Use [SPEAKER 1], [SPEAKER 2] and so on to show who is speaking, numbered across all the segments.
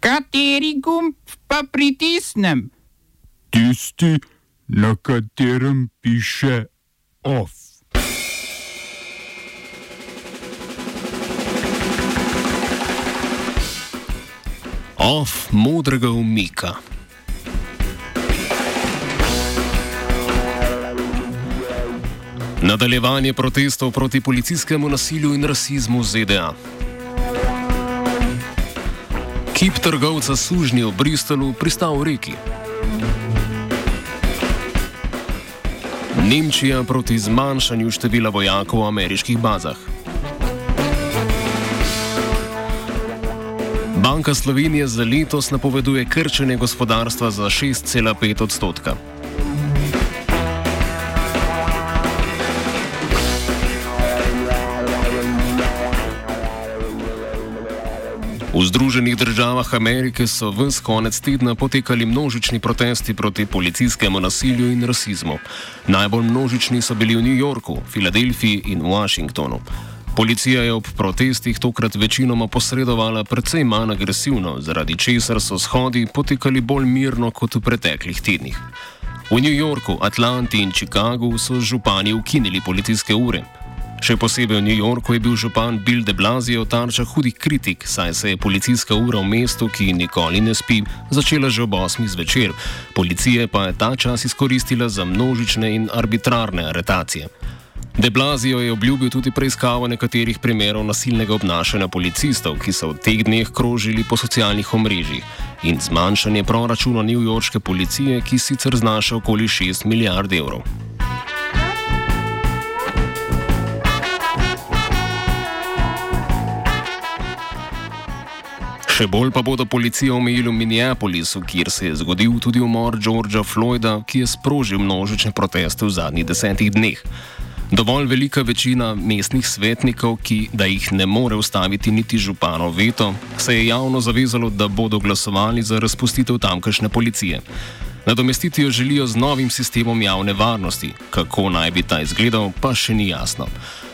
[SPEAKER 1] Kateri gumb pa pritisnem?
[SPEAKER 2] Tisti, na katerem piše OF.
[SPEAKER 3] OF modrega umika. Nadaljevanje protestov proti policijskemu nasilju in rasizmu v ZDA. Kip trgovca sužnji v Bristolu pristal v reki. Nemčija proti zmanjšanju števila vojakov v ameriških bazah. Banka Slovenije za letos napoveduje krčenje gospodarstva za 6,5 odstotka. V Združenih državah Amerike so ves konec tedna potekali množični protesti proti policijskemu nasilju in rasizmu. Najbolj množični so bili v New Yorku, Filadelfiji in Washingtonu. Policija je ob protestih tokrat večinoma posredovala precej manj agresivno, zaradi česar so shodi potekali bolj mirno kot v preteklih tednih. V New Yorku, Atlanti in Chicagu so župani ukinili policijske ure. Še posebej v New Yorku je bil župan Bill de Blasio tarča hudih kritik, saj se je policijska ura v mestu, ki nikoli ne spi, začela že ob 8. zvečer. Policija pa je ta čas izkoristila za množične in arbitrarne aretacije. De Blasio je obljubil tudi preiskavo nekaterih primerov nasilnega obnašanja policistov, ki so v teh dneh krožili po socialnih omrežjih, in zmanjšanje proračuna newyorške policije, ki sicer znaša okoli 6 milijard evrov. Še bolj pa bodo policijo omejili v Minneapolisu, kjer se je zgodil tudi umor Georgea Floyda, ki je sprožil množične proteste v zadnjih desetih dneh. Dovolj velika večina mestnih svetnikov, ki da jih ne more ustaviti niti župano Veto, se je javno zavezalo, da bodo glasovali za razpustitev tamkajšnje policije. Nadomestiti jo želijo z novim sistemom javne varnosti, kako naj bi ta izgledal, pa še ni jasno.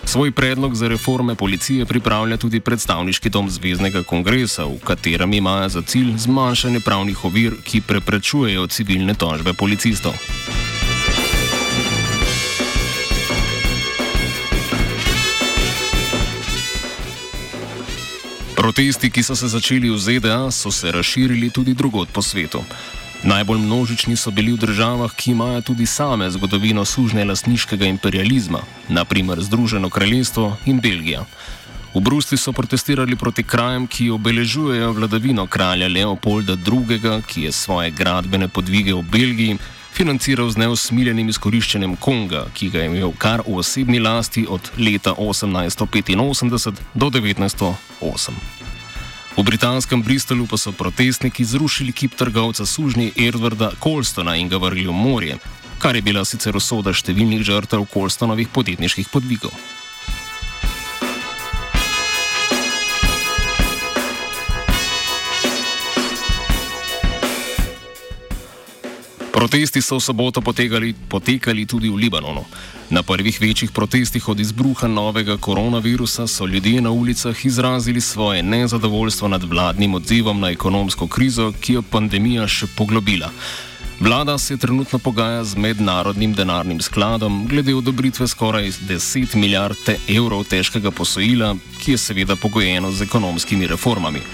[SPEAKER 3] Svoj predlog za reforme policije pripravlja tudi predstavniški dom Zvezdnega kongresa, v katerem imajo za cilj zmanjšanje pravnih ovir, ki preprečujejo civilne tožbe policistov. Protesti, ki so se začeli v ZDA, so se razširili tudi drugod po svetu. Najbolj množični so bili v državah, ki imajo tudi same zgodovino sužne lastniškega imperializma, naprimer Združeno kraljestvo in Belgija. V Bruslju so protestirali proti krajem, ki obeležujejo vladavino kralja Leopolda II., ki je svoje gradbene podvige v Belgiji financiral z neusmiljenim izkoriščanjem Konga, ki ga je imel kar v osebni lasti od leta 1885 do 1908. V britanskem Bristolu pa so protestniki zrušili kip trgovca sužnji Edwarda Colstona in ga vrgli v morje, kar je bila sicer usoda številnih žrtev Colstonovih podjetniških podvigov. Protesti so v soboto potekali, potekali tudi v Libanonu. Na prvih večjih protestih od izbruha novega koronavirusa so ljudje na ulicah izrazili svoje nezadovoljstvo nad vladnim odzivom na ekonomsko krizo, ki jo pandemija še poglobila. Vlada se trenutno pogaja z mednarodnim denarnim skladom glede odobritve skoraj 10 milijard evrov težkega posojila, ki je seveda pogojeno z ekonomskimi reformami.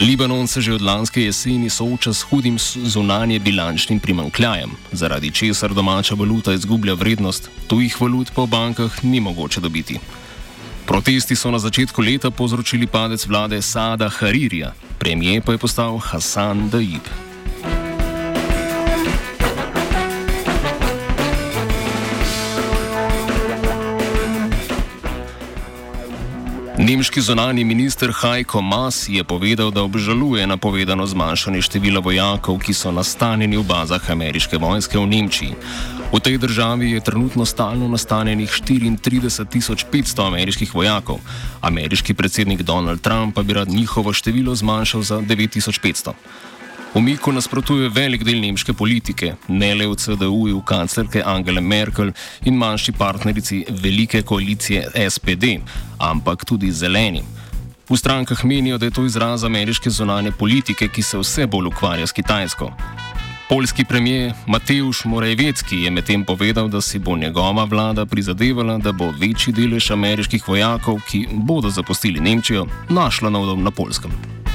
[SPEAKER 3] Libanon se že od lanske jeseni sooča s hudim zunanje bilančnim primankljajem, zaradi česar domača valuta izgublja vrednost, tujih valut pa v bankah ni mogoče dobiti. Protesti so na začetku leta povzročili padec vlade Sada Haririja, premijer pa je postal Hasan Daib. Nemški zonani minister Heiko Maas je povedal, da obžaluje napovedano zmanjšanje števila vojakov, ki so nastanjeni v bazah ameriške vojske v Nemčiji. V tej državi je trenutno stalno nastanjenih 34.500 ameriških vojakov. Ameriški predsednik Donald Trump pa bi rad njihovo število zmanjšal za 9.500. Umiku nasprotuje velik del nemške politike, ne le v CDU-ju kanclerke Angele Merkel in manjši partnerici velike koalicije SPD, ampak tudi zeleni. V strankah menijo, da je to izraz ameriške zunanje politike, ki se vse bolj ukvarja s Kitajsko. Poljski premijer Mateusz Morejvecki je medtem povedal, da si bo njegova vlada prizadevala, da bo večji delež ameriških vojakov, ki bodo zapustili Nemčijo, našla nov dom na Poljskem.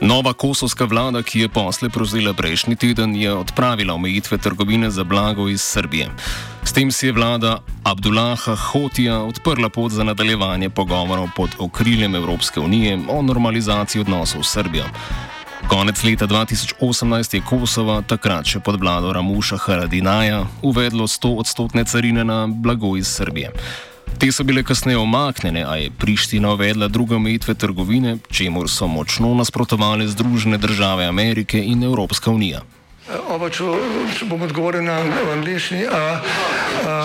[SPEAKER 3] Nova kosovska vlada, ki je posle prevzela prejšnji teden, je odpravila omejitve trgovine za blago iz Srbije. S tem si je vlada Abdullaha Hotija odprla pot za nadaljevanje pogovorov pod okriljem Evropske unije o normalizaciji odnosov s Srbijo. Konec leta 2018 je Kosovo, takrat še pod vlado Ramuša Haradinaja, uvedlo 100-odstotne carine na blago iz Srbije. Te so bile kasneje omaknjene, a je Priština uvedla druge omejitve trgovine, čemu so močno nasprotovali Združene države Amerike in Evropska unija.
[SPEAKER 4] Oba, če, če bom odgovoril na angliški.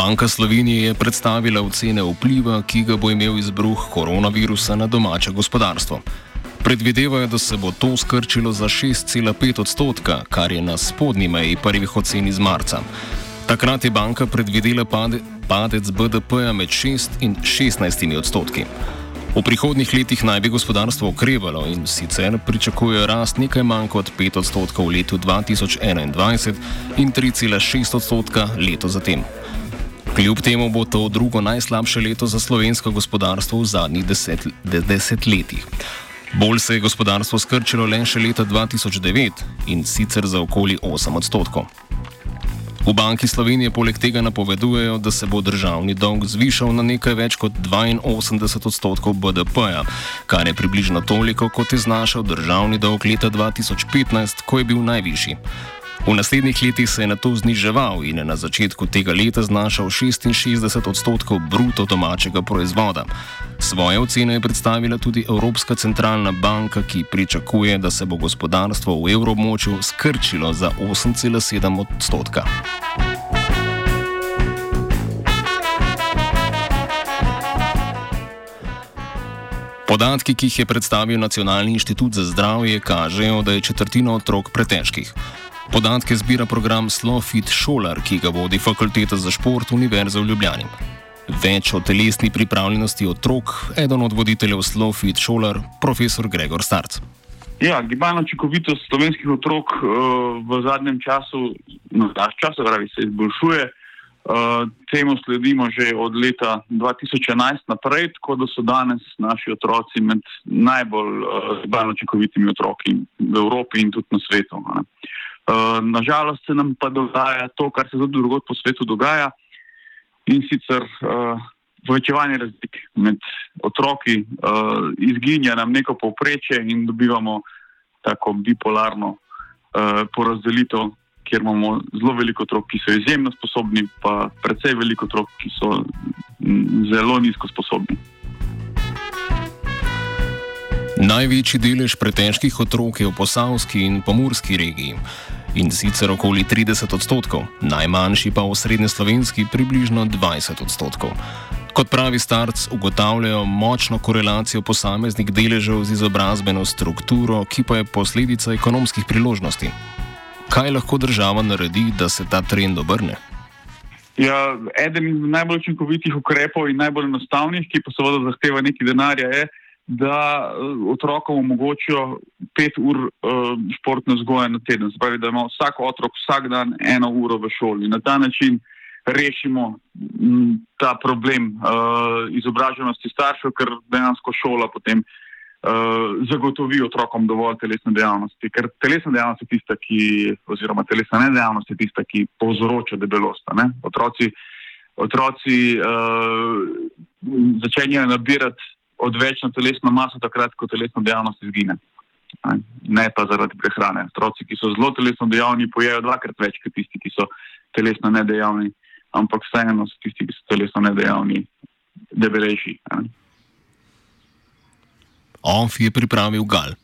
[SPEAKER 3] Banka Slovenije je predstavila ocene vpliva, ki ga bo imel izbruh koronavirusa na domače gospodarstvo. Predvidevajo, da se bo to skrčilo za 6,5 odstotka, kar je na spodnji meji prvih ocen iz marca. Takrat je banka predvidela pade, padec BDP-ja med 6 in 16 odstotki. V prihodnih letih naj bi gospodarstvo okrevalo in sicer pričakujejo rast nekaj manj kot 5 odstotkov v letu 2021 in 3,6 odstotka leto zatem. Kljub temu bo to drugo najslabše leto za slovensko gospodarstvo v zadnjih deset, desetletjih. Bolj se je gospodarstvo skrčilo le še leta 2009 in sicer za okoli 8 odstotkov. V Banki Slovenije poleg tega napovedujejo, da se bo državni dolg zvišal na nekaj več kot 82 odstotkov BDP-ja, kar je približno toliko, kot je znašal državni dolg leta 2015, ko je bil najvišji. V naslednjih letih se je na to zniževal in je na začetku tega leta znašal 66 odstotkov bruto domačega proizvoda. Svoje ocene je predstavila tudi Evropska centralna banka, ki pričakuje, da se bo gospodarstvo v evromočju skrčilo za 8,7 odstotka. Podatki, ki jih je predstavil Nacionalni inštitut za zdravje, kažejo, da je četrtina otrok pretežkih. Podatke zbira program Slowfit Šolar, ki ga vodi Fakulteta za šport Univerze v Ljubljani. Več o telesni pripravljenosti otrok, eden od voditeljev Slowfit Šolar, profesor Gregor Starc.
[SPEAKER 5] Ja, gibalna učinkovitost slovenskih otrok uh, v zadnjem času, no, daš časa, pravi, se izboljšuje. Uh, temu sledimo že od leta 2011 naprej, tako da so danes naši otroci med najbolj gibalno uh, učinkovitimi otroki v Evropi in tudi na svetu. Uh, nažalost se nam pa dogaja to, kar se tudi drugod po svetu dogaja in sicer uh, povečevanje razlik med otroki, uh, izginja nam neko povprečje in dobivamo tako bipolarno uh, porazdelitev, kjer imamo zelo veliko otrok, ki so izjemno sposobni, pa predvsej veliko otrok, ki so zelo nizko sposobni.
[SPEAKER 3] Največji delež pretežkih otrok je v posavski in pomorski regiji in sicer okoli 30 odstotkov, najmanjši pa v srednjeslovenski približno 20 odstotkov. Kot pravi starc, ugotavljajo močno korelacijo posameznih deležev z izobrazbeno strukturo, ki pa je posledica ekonomskih priložnosti. Kaj lahko država naredi, da se ta trend obrne?
[SPEAKER 5] Ja, eden najbolj učinkovitih ukrepov in najbolj enostavnih, ki pa seveda zahteva nekaj denarja, je, da eh, otrokom omogočijo pet ur uh, športne vzgoje na teden. Spravi, da ima vsak otrok vsak dan eno uro v šoli. Na ta način rešimo m, mm, ta problem uh, izobraženosti staršev, ker dejansko šola potem uh, zagotovi otrokom dovolj telesne dejavnosti. Ker telesna dejavnost je tista, ki, oziroma telesna nedejavnost je tista, ki povzroča debelost. Otroci, otroci uh, začenjajo nabirati odvečno telesno maso takrat, ko telesna dejavnost izgine. Ne pa zaradi prehrane. Otroci, ki so zelo telesno dejavni, pojejo dvakrat več kot tisti, ki so telesno nedejavni, ampak vseeno so tisti, ki so telesno nedejavni, debelejši.
[SPEAKER 3] Onf je pripravil gal.